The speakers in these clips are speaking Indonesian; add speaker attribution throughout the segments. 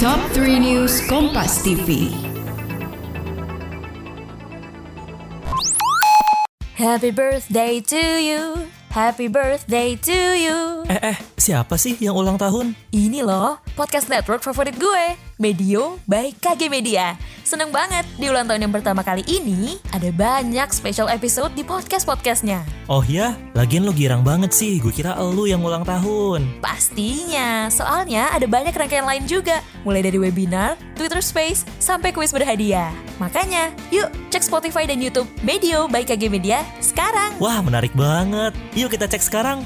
Speaker 1: Top 3 News Kompas TV.
Speaker 2: Happy birthday to you. Happy birthday to you.
Speaker 3: Eh, eh, siapa sih yang ulang tahun?
Speaker 2: Ini loh, podcast network favorit gue, Medio by KG Media. Seneng banget, di ulang tahun yang pertama kali ini, ada banyak special episode di podcast-podcastnya.
Speaker 3: Oh ya, lagian lo girang banget sih. Gue kira elu yang ulang tahun.
Speaker 2: Pastinya, soalnya ada banyak rangkaian lain juga. Mulai dari webinar, Twitter Space, sampai kuis berhadiah. Makanya, yuk cek Spotify dan Youtube Medio by KG Media sekarang.
Speaker 3: Wah, menarik banget. Yuk kita cek sekarang.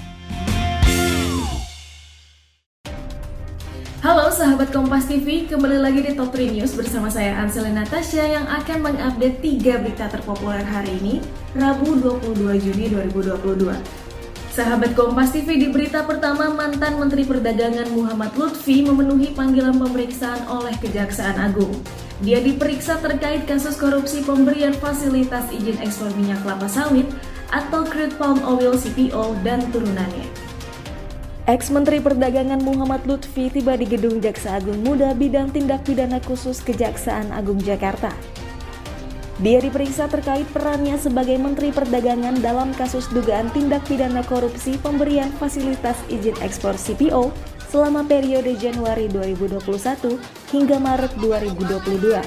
Speaker 4: Halo sahabat Kompas TV, kembali lagi di Top 3 News bersama saya Ansel Natasha yang akan mengupdate 3 berita terpopuler hari ini, Rabu 22 Juni 2022. Sahabat Kompas TV di berita pertama mantan Menteri Perdagangan Muhammad Lutfi memenuhi panggilan pemeriksaan oleh Kejaksaan Agung. Dia diperiksa terkait kasus korupsi pemberian fasilitas izin ekspor minyak kelapa sawit atau crude palm oil CPO dan turunannya. Ex-Menteri Perdagangan Muhammad Lutfi tiba di Gedung Jaksa Agung Muda Bidang Tindak Pidana Khusus Kejaksaan Agung Jakarta. Dia diperiksa terkait perannya sebagai Menteri Perdagangan dalam kasus dugaan tindak pidana korupsi pemberian fasilitas izin ekspor CPO selama periode Januari 2021 hingga Maret 2022.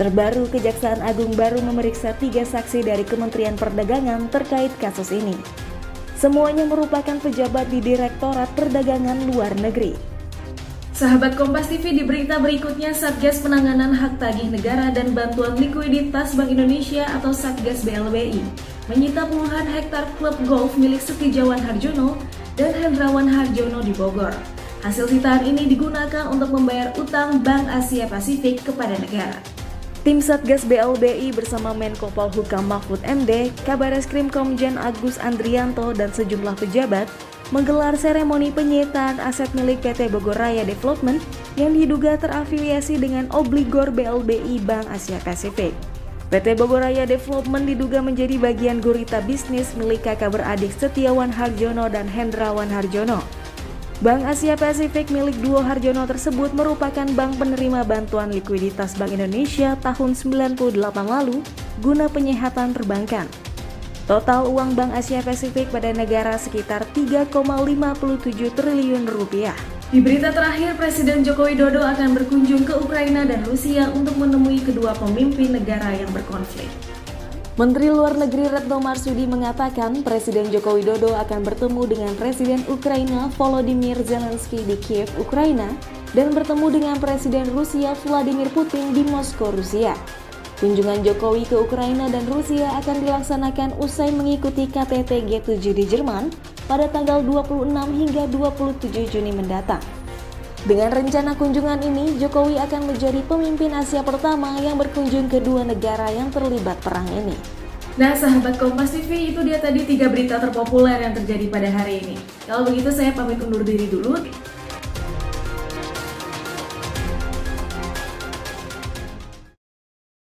Speaker 4: Terbaru, Kejaksaan Agung baru memeriksa tiga saksi dari Kementerian Perdagangan terkait kasus ini. Semuanya merupakan pejabat di Direktorat Perdagangan Luar Negeri. Sahabat Kompas TV di berita berikutnya Satgas Penanganan Hak Tagih Negara dan Bantuan Likuiditas Bank Indonesia atau Satgas BLBI menyita puluhan hektar klub golf milik Setijawan Harjono dan Hendrawan Harjono di Bogor. Hasil sitaan ini digunakan untuk membayar utang Bank Asia Pasifik kepada negara. Tim Satgas BLBI bersama Menko Polhukam Mahfud MD, Kabar Eskrim Komjen Agus Andrianto dan sejumlah pejabat menggelar seremoni penyitaan aset milik PT Bogor Raya Development yang diduga terafiliasi dengan obligor BLBI Bank Asia Pasifik. PT Bogor Raya Development diduga menjadi bagian gurita bisnis milik kakak beradik Setiawan Harjono dan Hendrawan Harjono. Bank Asia Pasifik milik duo Harjono tersebut merupakan bank penerima bantuan likuiditas Bank Indonesia tahun 98 lalu guna penyehatan perbankan. Total uang Bank Asia Pasifik pada negara sekitar 3,57 triliun rupiah. Di berita terakhir, Presiden Joko Widodo akan berkunjung ke Ukraina dan Rusia untuk menemui kedua pemimpin negara yang berkonflik. Menteri Luar Negeri Retno Marsudi mengatakan Presiden Joko Widodo akan bertemu dengan Presiden Ukraina Volodymyr Zelensky di Kiev, Ukraina, dan bertemu dengan Presiden Rusia Vladimir Putin di Moskow, Rusia. Kunjungan Jokowi ke Ukraina dan Rusia akan dilaksanakan usai mengikuti KTT G7 di Jerman pada tanggal 26 hingga 27 Juni mendatang. Dengan rencana kunjungan ini, Jokowi akan menjadi pemimpin Asia pertama yang berkunjung ke dua negara yang terlibat perang ini. Nah, sahabat Kompas TV, itu dia tadi tiga berita terpopuler yang terjadi pada hari ini. Kalau begitu, saya pamit undur diri dulu.